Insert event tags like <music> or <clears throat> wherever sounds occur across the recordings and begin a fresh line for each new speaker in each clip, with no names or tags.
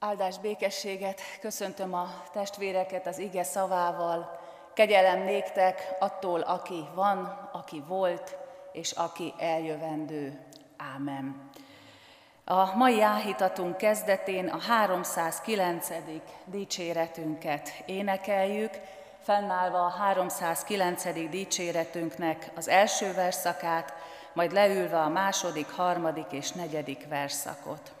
Áldás békességet, köszöntöm a testvéreket az ige szavával. Kegyelem néktek attól, aki van, aki volt, és aki eljövendő. Ámen. A mai áhítatunk kezdetén a 309. dicséretünket énekeljük, fennállva a 309. dicséretünknek az első verszakát, majd leülve a második, harmadik és negyedik verszakot.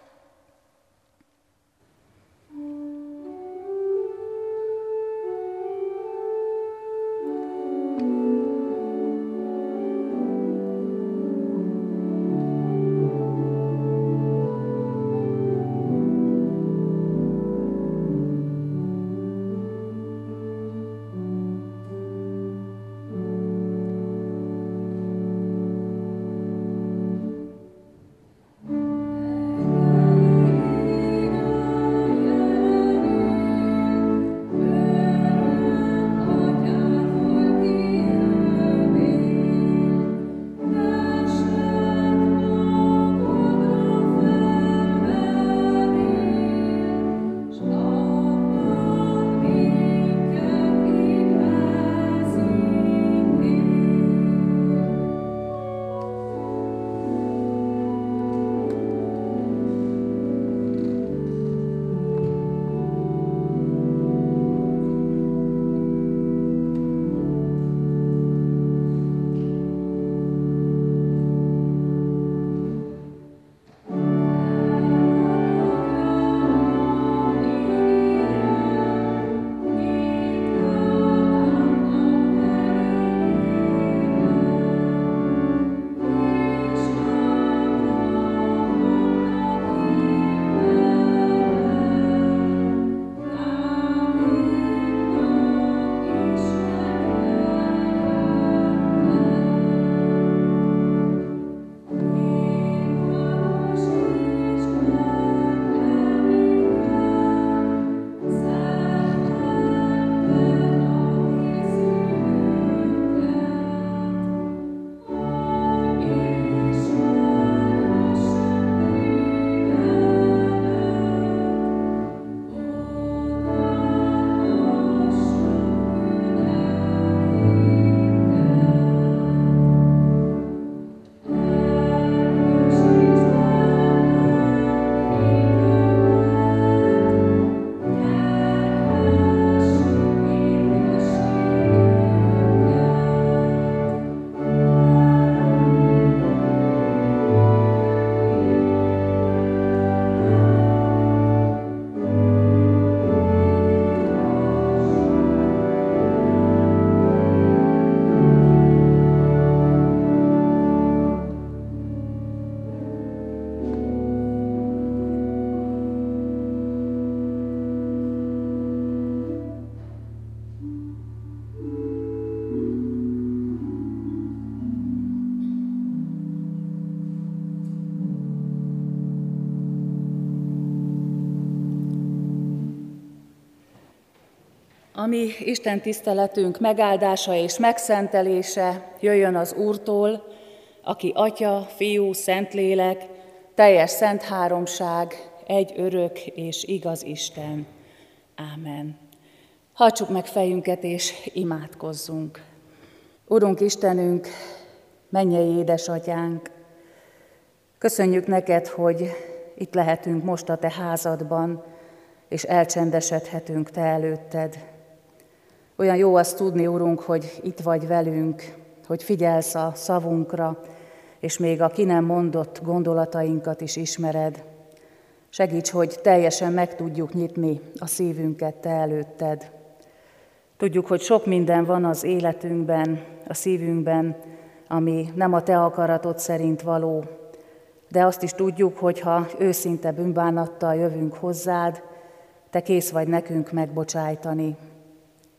Ami Isten tiszteletünk megáldása és megszentelése jöjjön az Úrtól, aki Atya, Fiú, Szentlélek, teljes szent háromság, egy örök és igaz Isten. Ámen. Hagyjuk meg fejünket és imádkozzunk. Urunk Istenünk, mennyei édesatyánk, köszönjük neked, hogy itt lehetünk most a te házadban, és elcsendesedhetünk te előtted. Olyan jó azt tudni, Urunk, hogy itt vagy velünk, hogy figyelsz a szavunkra, és még a ki nem mondott gondolatainkat is ismered. Segíts, hogy teljesen meg tudjuk nyitni a szívünket Te előtted. Tudjuk, hogy sok minden van az életünkben, a szívünkben, ami nem a Te akaratod szerint való, de azt is tudjuk, hogy ha őszinte bűnbánattal jövünk hozzád, Te kész vagy nekünk megbocsájtani.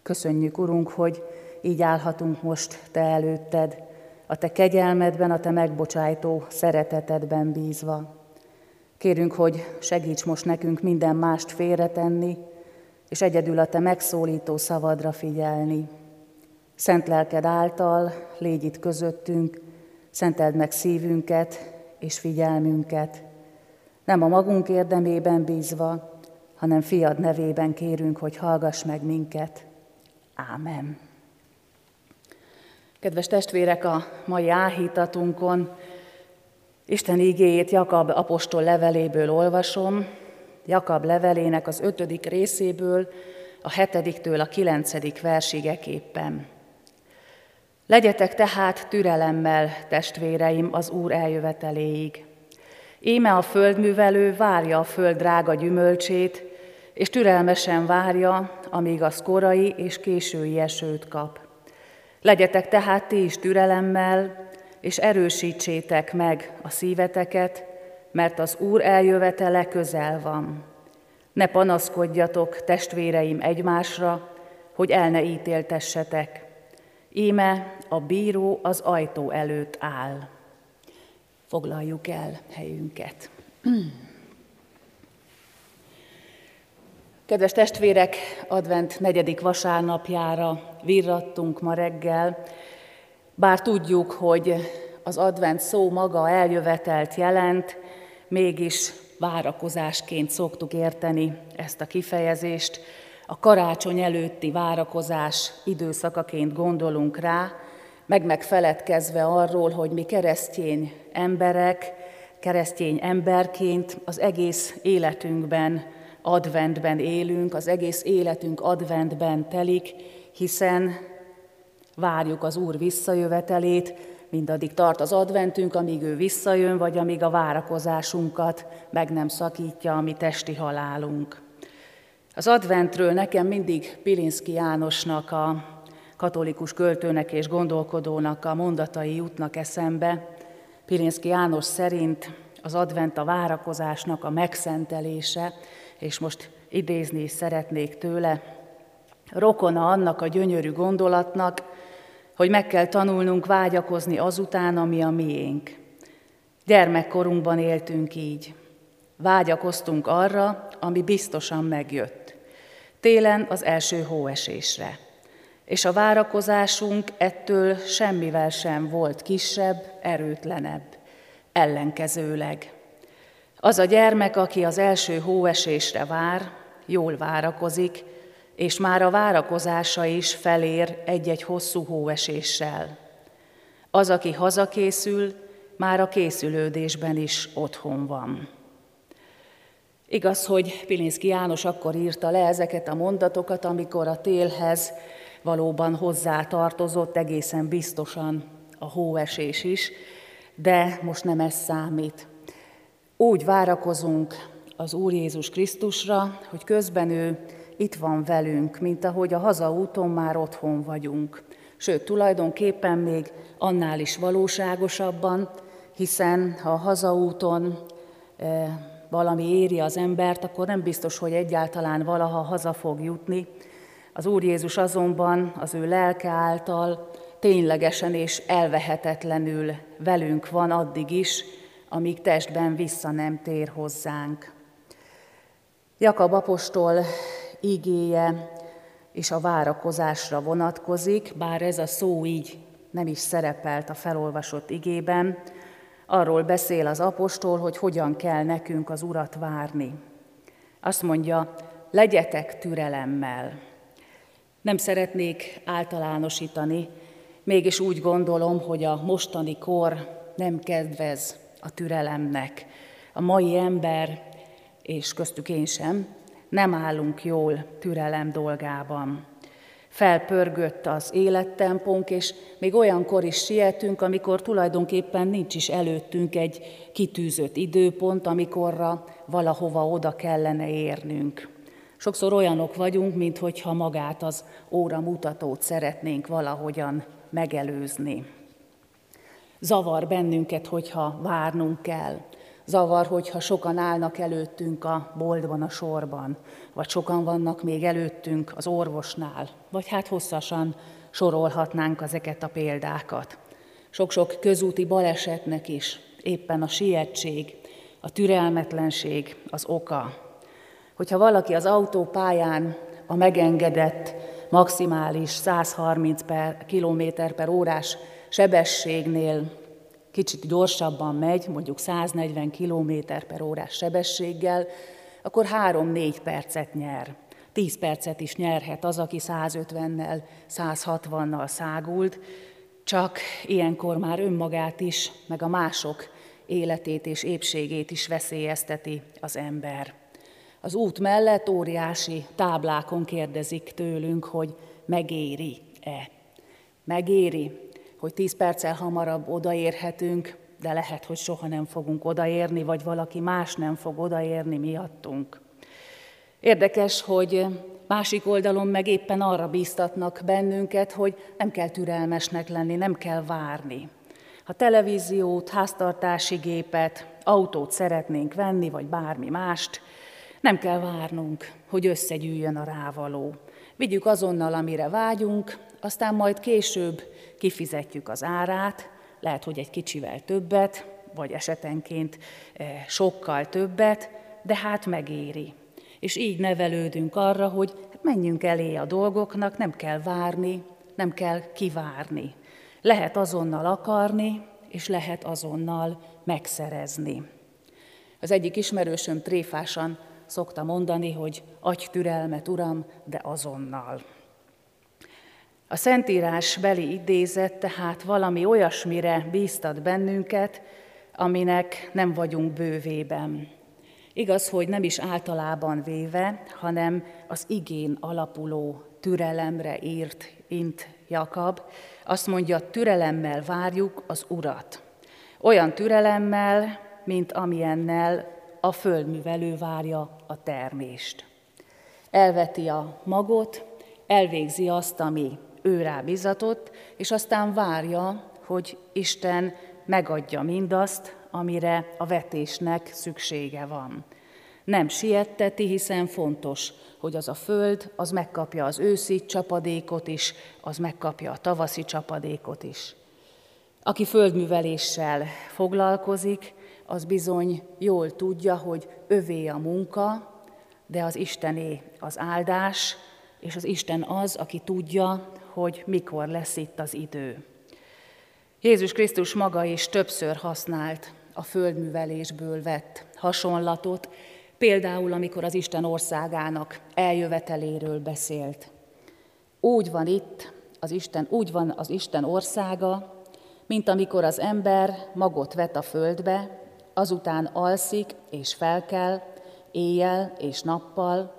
Köszönjük, Urunk, hogy így állhatunk most Te előtted, a Te kegyelmedben, a Te megbocsájtó szeretetedben bízva. Kérünk, hogy segíts most nekünk minden mást félretenni, és egyedül a Te megszólító szavadra figyelni. Szent lelked által légy itt közöttünk, szenteld meg szívünket és figyelmünket, nem a magunk érdemében bízva, hanem fiad nevében kérünk, hogy hallgass meg minket. Ámen. Kedves testvérek, a mai áhítatunkon Isten igéjét Jakab apostol leveléből olvasom, Jakab levelének az ötödik részéből, a hetediktől a kilencedik versigeképpen. Legyetek tehát türelemmel, testvéreim, az Úr eljöveteléig. Íme a földművelő várja a föld drága gyümölcsét, és türelmesen várja, amíg az korai és késői esőt kap. Legyetek tehát ti is türelemmel, és erősítsétek meg a szíveteket, mert az Úr eljövetele közel van. Ne panaszkodjatok, testvéreim, egymásra, hogy el ne ítéltessetek. Íme a bíró az ajtó előtt áll. Foglaljuk el helyünket. <clears throat> Kedves testvérek, advent negyedik vasárnapjára virrattunk ma reggel, bár tudjuk, hogy az advent szó maga eljövetelt jelent, mégis várakozásként szoktuk érteni ezt a kifejezést. A karácsony előtti várakozás időszakaként gondolunk rá, meg megfeledkezve arról, hogy mi keresztény emberek, keresztény emberként az egész életünkben adventben élünk, az egész életünk adventben telik, hiszen várjuk az Úr visszajövetelét, mindaddig tart az adventünk, amíg ő visszajön, vagy amíg a várakozásunkat meg nem szakítja a mi testi halálunk. Az adventről nekem mindig Pilinszki Jánosnak, a katolikus költőnek és gondolkodónak a mondatai jutnak eszembe. Pilinszki János szerint az advent a várakozásnak a megszentelése, és most idézni is szeretnék tőle, rokona annak a gyönyörű gondolatnak, hogy meg kell tanulnunk vágyakozni azután, ami a miénk. Gyermekkorunkban éltünk így. Vágyakoztunk arra, ami biztosan megjött. Télen az első hóesésre. És a várakozásunk ettől semmivel sem volt kisebb, erőtlenebb. Ellenkezőleg. Az a gyermek, aki az első hóesésre vár, jól várakozik, és már a várakozása is felér egy-egy hosszú hóeséssel. Az, aki hazakészül, már a készülődésben is otthon van. Igaz, hogy Pilinszki János akkor írta le ezeket a mondatokat, amikor a télhez valóban hozzá tartozott egészen biztosan a hóesés is, de most nem ez számít. Úgy várakozunk az Úr Jézus Krisztusra, hogy közben ő itt van velünk, mint ahogy a hazaúton már otthon vagyunk. Sőt, tulajdonképpen még annál is valóságosabban, hiszen ha a hazaúton e, valami éri az embert, akkor nem biztos, hogy egyáltalán valaha haza fog jutni. Az Úr Jézus azonban az ő lelke által ténylegesen és elvehetetlenül velünk van addig is, amíg testben vissza nem tér hozzánk. Jakab apostol igéje és a várakozásra vonatkozik, bár ez a szó így nem is szerepelt a felolvasott igében, arról beszél az apostol, hogy hogyan kell nekünk az Urat várni. Azt mondja, legyetek türelemmel. Nem szeretnék általánosítani, mégis úgy gondolom, hogy a mostani kor nem kedvez a türelemnek. A mai ember, és köztük én sem, nem állunk jól türelem dolgában. Felpörgött az élettempónk, és még olyankor is sietünk, amikor tulajdonképpen nincs is előttünk egy kitűzött időpont, amikorra valahova oda kellene érnünk. Sokszor olyanok vagyunk, mintha magát az óra mutatót szeretnénk valahogyan megelőzni. Zavar bennünket, hogyha várnunk kell. Zavar, hogyha sokan állnak előttünk a boltban, a sorban, vagy sokan vannak még előttünk az orvosnál, vagy hát hosszasan sorolhatnánk ezeket a példákat. Sok-sok közúti balesetnek is éppen a sietség, a türelmetlenség az oka. Hogyha valaki az autópályán a megengedett maximális 130 per, km per órás sebességnél kicsit gyorsabban megy, mondjuk 140 km per órás sebességgel, akkor három-négy percet nyer. Tíz percet is nyerhet az, aki 150-nel, 160-nal szágult, csak ilyenkor már önmagát is, meg a mások életét és épségét is veszélyezteti az ember. Az út mellett óriási táblákon kérdezik tőlünk, hogy megéri-e. Megéri, hogy tíz perccel hamarabb odaérhetünk, de lehet, hogy soha nem fogunk odaérni, vagy valaki más nem fog odaérni miattunk. Érdekes, hogy másik oldalon meg éppen arra bíztatnak bennünket, hogy nem kell türelmesnek lenni, nem kell várni. Ha televíziót, háztartási gépet, autót szeretnénk venni, vagy bármi mást, nem kell várnunk, hogy összegyűjjön a rávaló. Vigyük azonnal, amire vágyunk, aztán majd később kifizetjük az árát, lehet, hogy egy kicsivel többet, vagy esetenként eh, sokkal többet, de hát megéri. És így nevelődünk arra, hogy menjünk elé a dolgoknak, nem kell várni, nem kell kivárni. Lehet azonnal akarni, és lehet azonnal megszerezni. Az egyik ismerősöm tréfásan szokta mondani, hogy adj türelmet, Uram, de azonnal. A Szentírás beli idézet tehát valami olyasmire bíztat bennünket, aminek nem vagyunk bővében. Igaz, hogy nem is általában véve, hanem az igén alapuló türelemre írt int Jakab. Azt mondja, türelemmel várjuk az Urat. Olyan türelemmel, mint amilyennel a földművelő várja a termést. Elveti a magot, elvégzi azt, ami ő rá bizatott, és aztán várja, hogy Isten megadja mindazt, amire a vetésnek szüksége van. Nem sietteti, hiszen fontos, hogy az a föld, az megkapja az őszi csapadékot is, az megkapja a tavaszi csapadékot is. Aki földműveléssel foglalkozik, az bizony jól tudja, hogy övé a munka, de az Istené az áldás, és az Isten az, aki tudja, hogy mikor lesz itt az idő. Jézus Krisztus maga is többször használt a földművelésből vett hasonlatot, például amikor az Isten országának eljöveteléről beszélt. Úgy van itt az Isten, úgy van az Isten országa, mint amikor az ember magot vet a földbe, azután alszik és felkel, éjjel és nappal,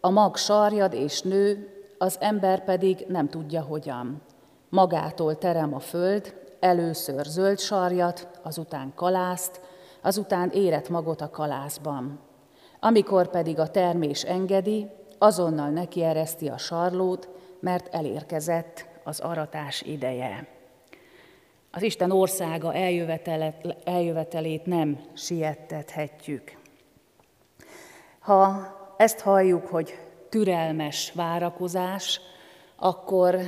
a mag sarjad és nő, az ember pedig nem tudja hogyan. Magától terem a föld, először zöld sarjat, azután kalászt, azután érett magot a kalászban. Amikor pedig a termés engedi, azonnal nekiereszti a sarlót, mert elérkezett az aratás ideje. Az Isten országa eljövetelét nem siettethetjük. Ha ezt halljuk, hogy türelmes várakozás, akkor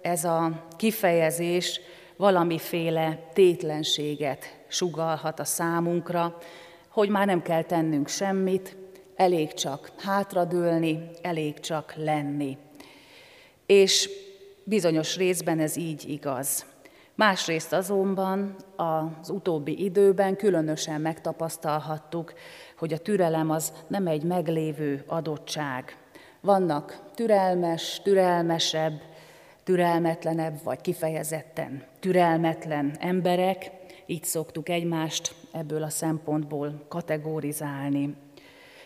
ez a kifejezés valamiféle tétlenséget sugalhat a számunkra, hogy már nem kell tennünk semmit, elég csak hátradőlni, elég csak lenni. És bizonyos részben ez így igaz. Másrészt azonban az utóbbi időben különösen megtapasztalhattuk, hogy a türelem az nem egy meglévő adottság. Vannak türelmes, türelmesebb, türelmetlenebb, vagy kifejezetten türelmetlen emberek, így szoktuk egymást ebből a szempontból kategorizálni.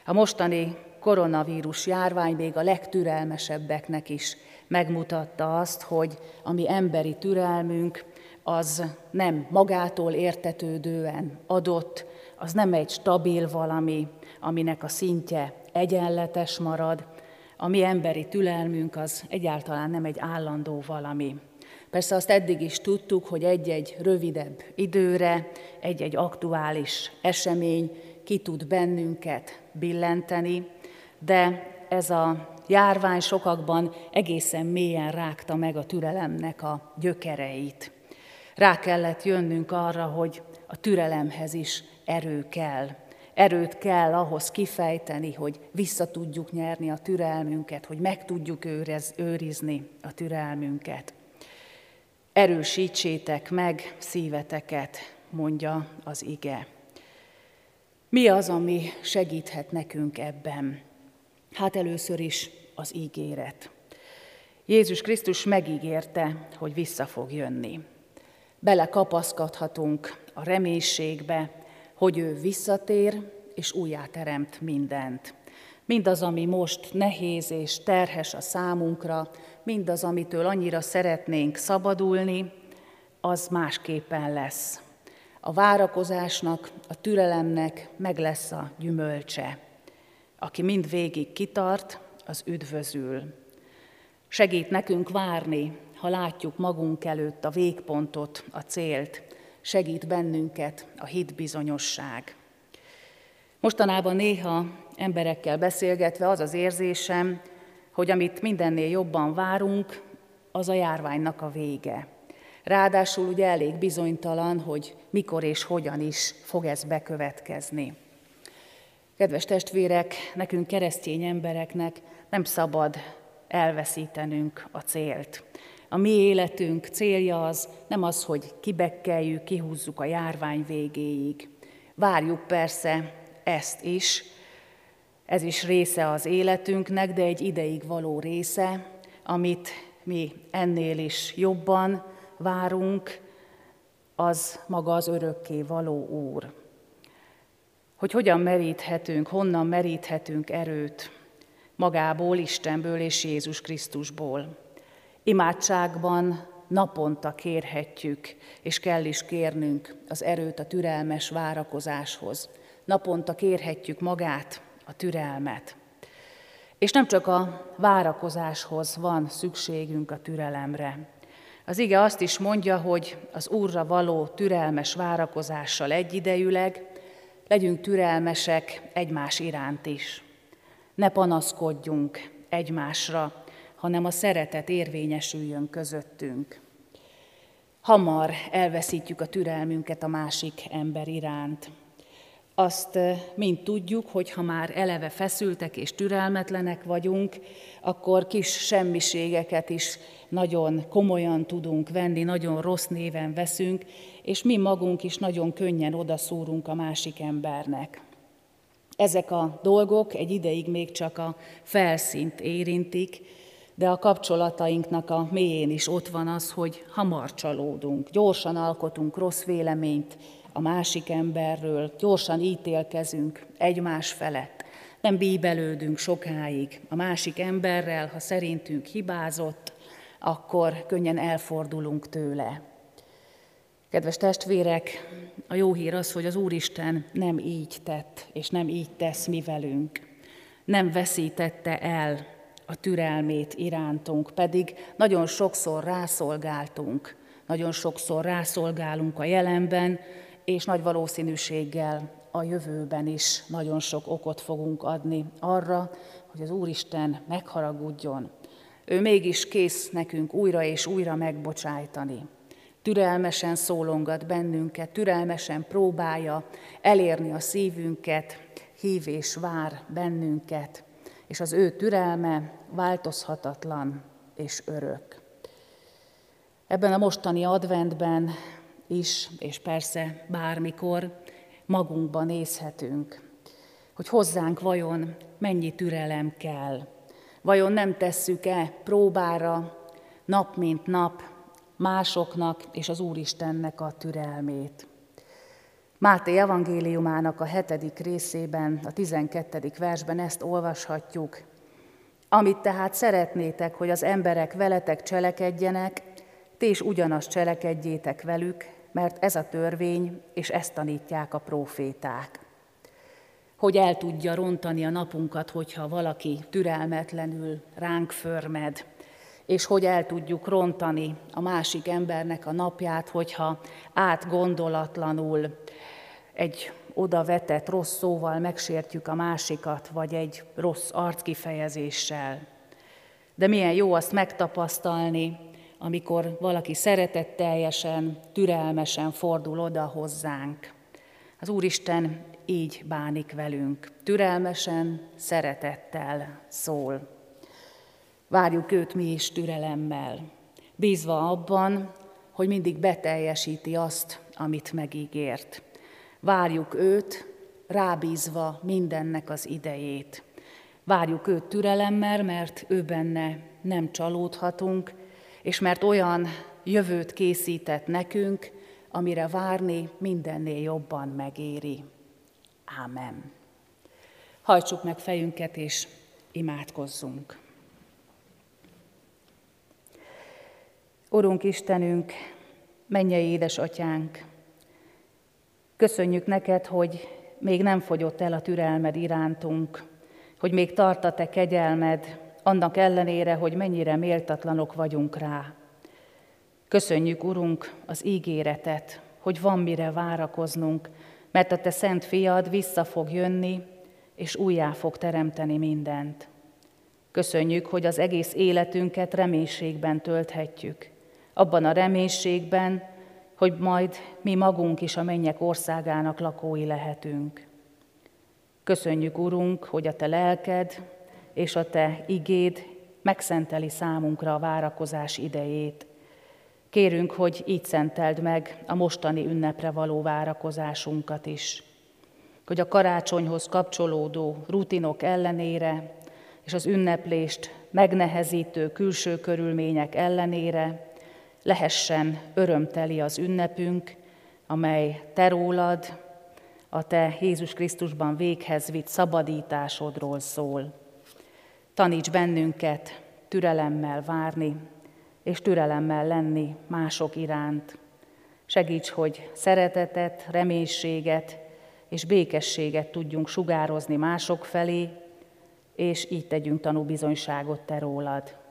A mostani koronavírus járvány még a legtürelmesebbeknek is megmutatta azt, hogy a mi emberi türelmünk az nem magától értetődően adott, az nem egy stabil valami, aminek a szintje egyenletes marad, a mi emberi türelmünk az egyáltalán nem egy állandó valami. Persze azt eddig is tudtuk, hogy egy-egy rövidebb időre, egy-egy aktuális esemény ki tud bennünket billenteni, de ez a járvány sokakban egészen mélyen rágta meg a türelemnek a gyökereit. Rá kellett jönnünk arra, hogy a türelemhez is erő kell. Erőt kell ahhoz kifejteni, hogy vissza tudjuk nyerni a türelmünket, hogy meg tudjuk őrez, őrizni a türelmünket. Erősítsétek meg szíveteket, mondja az ige. Mi az, ami segíthet nekünk ebben? Hát először is az ígéret. Jézus Krisztus megígérte, hogy vissza fog jönni. Belekapaszkodhatunk a reménységbe, hogy ő visszatér, és újjáteremt mindent. Mindaz, ami most nehéz és terhes a számunkra, mindaz, amitől annyira szeretnénk szabadulni, az másképpen lesz. A várakozásnak, a türelemnek meg lesz a gyümölcse. Aki mind végig kitart, az üdvözül. Segít nekünk várni, ha látjuk magunk előtt a végpontot, a célt. Segít bennünket a hitbizonyosság. Mostanában néha emberekkel beszélgetve az az érzésem, hogy amit mindennél jobban várunk, az a járványnak a vége. Ráadásul ugye elég bizonytalan, hogy mikor és hogyan is fog ez bekövetkezni. Kedves testvérek, nekünk keresztény embereknek nem szabad elveszítenünk a célt. A mi életünk célja az nem az, hogy kibekkeljük, kihúzzuk a járvány végéig. Várjuk persze ezt is, ez is része az életünknek, de egy ideig való része, amit mi ennél is jobban várunk, az maga az örökké való Úr. Hogy hogyan meríthetünk, honnan meríthetünk erőt magából, Istenből és Jézus Krisztusból. Imádságban naponta kérhetjük, és kell is kérnünk az erőt a türelmes várakozáshoz. Naponta kérhetjük magát, a türelmet. És nem csak a várakozáshoz van szükségünk a türelemre. Az ige azt is mondja, hogy az Úrra való türelmes várakozással egyidejűleg legyünk türelmesek egymás iránt is. Ne panaszkodjunk egymásra, hanem a szeretet érvényesüljön közöttünk. Hamar elveszítjük a türelmünket a másik ember iránt. Azt mind tudjuk, hogy ha már eleve feszültek és türelmetlenek vagyunk, akkor kis semmiségeket is nagyon komolyan tudunk venni, nagyon rossz néven veszünk, és mi magunk is nagyon könnyen odaszúrunk a másik embernek. Ezek a dolgok egy ideig még csak a felszínt érintik, de a kapcsolatainknak a mélyén is ott van az, hogy hamar csalódunk, gyorsan alkotunk rossz véleményt a másik emberről, gyorsan ítélkezünk egymás felett, nem bíbelődünk sokáig a másik emberrel, ha szerintünk hibázott, akkor könnyen elfordulunk tőle. Kedves testvérek, a jó hír az, hogy az Úristen nem így tett, és nem így tesz mi velünk. Nem veszítette el a türelmét irántunk, pedig nagyon sokszor rászolgáltunk, nagyon sokszor rászolgálunk a jelenben, és nagy valószínűséggel a jövőben is nagyon sok okot fogunk adni arra, hogy az Úristen megharagudjon. Ő mégis kész nekünk újra és újra megbocsájtani. Türelmesen szólongat bennünket, türelmesen próbálja elérni a szívünket, hív és vár bennünket, és az ő türelme változhatatlan és örök. Ebben a mostani adventben is, és persze bármikor magunkban nézhetünk, hogy hozzánk vajon mennyi türelem kell. Vajon nem tesszük-e próbára nap mint nap másoknak és az Úristennek a türelmét. Máté evangéliumának a hetedik részében, a tizenkettedik versben ezt olvashatjuk. Amit tehát szeretnétek, hogy az emberek veletek cselekedjenek, ti is ugyanazt cselekedjétek velük, mert ez a törvény, és ezt tanítják a proféták. Hogy el tudja rontani a napunkat, hogyha valaki türelmetlenül ránk förmed, és hogy el tudjuk rontani a másik embernek a napját, hogyha átgondolatlanul egy oda vetett rossz szóval megsértjük a másikat, vagy egy rossz arckifejezéssel. De milyen jó azt megtapasztalni, amikor valaki szeretetteljesen, türelmesen fordul oda hozzánk. Az Úristen így bánik velünk, türelmesen, szeretettel szól. Várjuk őt mi is türelemmel, bízva abban, hogy mindig beteljesíti azt, amit megígért. Várjuk őt, rábízva mindennek az idejét. Várjuk őt türelemmel, mert ő benne nem csalódhatunk, és mert olyan jövőt készített nekünk, amire várni mindennél jobban megéri. Ámen. Hajtsuk meg fejünket és imádkozzunk. Urunk Istenünk, mennyei édesatyánk, köszönjük neked, hogy még nem fogyott el a türelmed irántunk, hogy még tart a te kegyelmed, annak ellenére, hogy mennyire méltatlanok vagyunk rá. Köszönjük, Urunk, az ígéretet, hogy van mire várakoznunk, mert a Te szent fiad vissza fog jönni, és újjá fog teremteni mindent. Köszönjük, hogy az egész életünket reménységben tölthetjük. Abban a reménységben, hogy majd mi magunk is a mennyek országának lakói lehetünk. Köszönjük, Urunk, hogy a Te lelked és a Te igéd megszenteli számunkra a várakozás idejét. Kérünk, hogy így szenteld meg a mostani ünnepre való várakozásunkat is. Hogy a karácsonyhoz kapcsolódó rutinok ellenére és az ünneplést megnehezítő külső körülmények ellenére lehessen örömteli az ünnepünk, amely te rólad, a te Jézus Krisztusban véghez vitt szabadításodról szól. Taníts bennünket türelemmel várni, és türelemmel lenni mások iránt. Segíts, hogy szeretetet, reménységet és békességet tudjunk sugározni mások felé, és így tegyünk tanúbizonyságot Te rólad.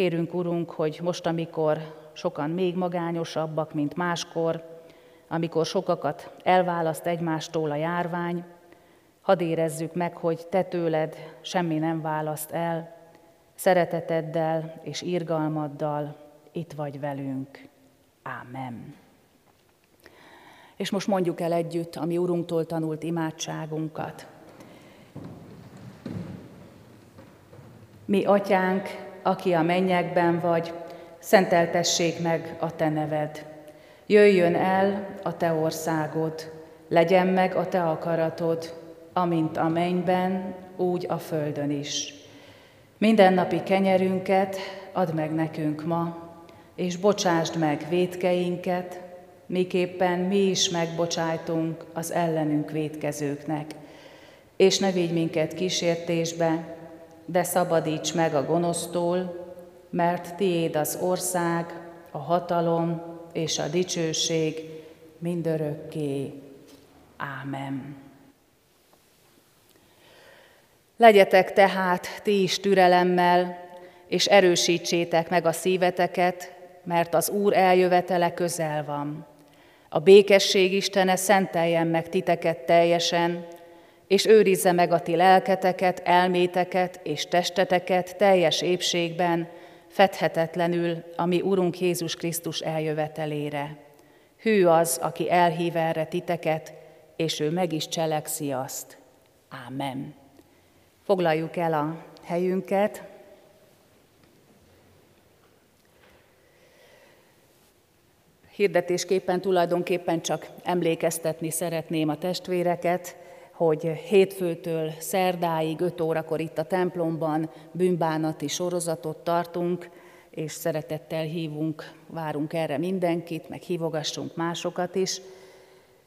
Kérünk, Urunk, hogy most, amikor sokan még magányosabbak, mint máskor, amikor sokakat elválaszt egymástól a járvány, hadd érezzük meg, hogy Te tőled semmi nem választ el, szereteteddel és irgalmaddal itt vagy velünk. Ámen. És most mondjuk el együtt a mi Urunktól tanult imádságunkat. Mi, Atyánk, aki a mennyekben vagy, szenteltessék meg a Te neved. Jöjjön el a Te országod, legyen meg a Te akaratod, amint a mennyben, úgy a földön is. Mindennapi kenyerünket add meg nekünk ma, és bocsásd meg védkeinket, miképpen mi is megbocsájtunk az ellenünk védkezőknek. És ne vigy minket kísértésbe, de szabadíts meg a gonosztól, mert tiéd az ország, a hatalom és a dicsőség mindörökké. Ámen. Legyetek tehát ti is türelemmel, és erősítsétek meg a szíveteket, mert az Úr eljövetele közel van. A békesség Istene szenteljen meg titeket teljesen, és őrizze meg a ti lelketeket, elméteket és testeteket teljes épségben, fedhetetlenül a mi Urunk Jézus Krisztus eljövetelére. Hű az, aki elhív erre titeket, és ő meg is cselekszi azt. Ámen. Foglaljuk el a helyünket. Hirdetésképpen tulajdonképpen csak emlékeztetni szeretném a testvéreket, hogy hétfőtől szerdáig, 5 órakor itt a templomban bűnbánati sorozatot tartunk, és szeretettel hívunk, várunk erre mindenkit, meg hívogassunk másokat is.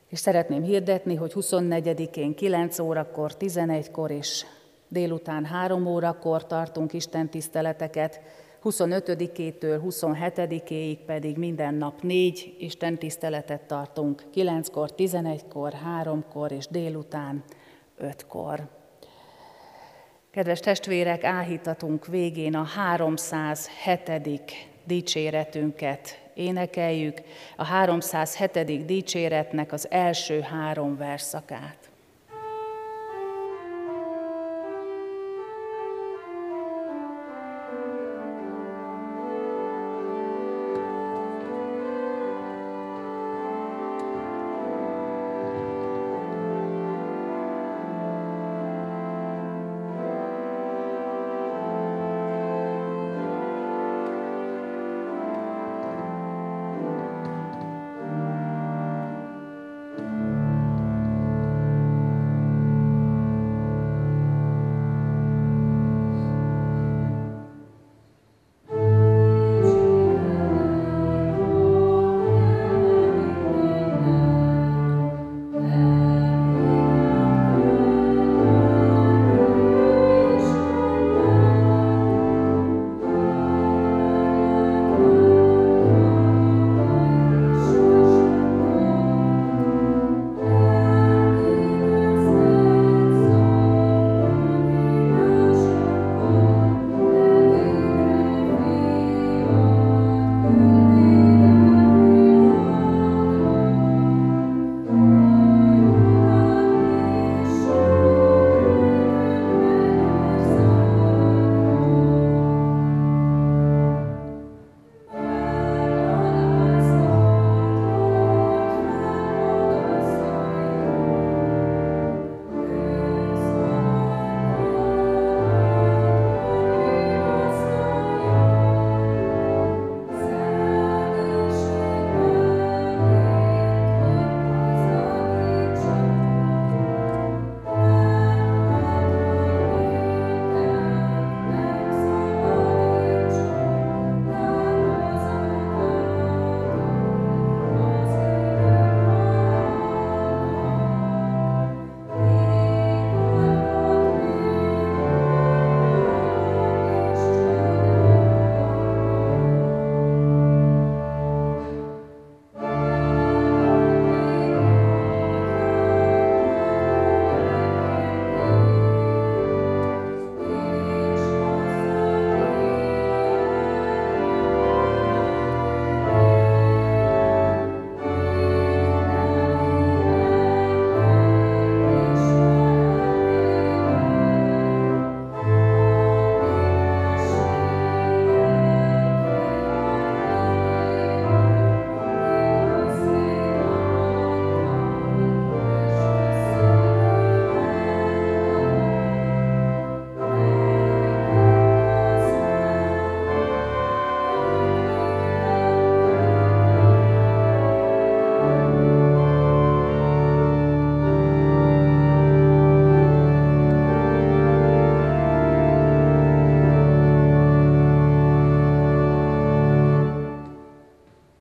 És szeretném hirdetni, hogy 24-én 9 órakor, 11-kor és délután 3 órakor tartunk Isten tiszteleteket, 25-től 27-éig pedig minden nap négy Isten tiszteletet tartunk, 9-kor, 11-kor, 3-kor és délután 5-kor. Kedves testvérek, áhítatunk végén a 307. dicséretünket énekeljük, a 307. dicséretnek az első három verszakát.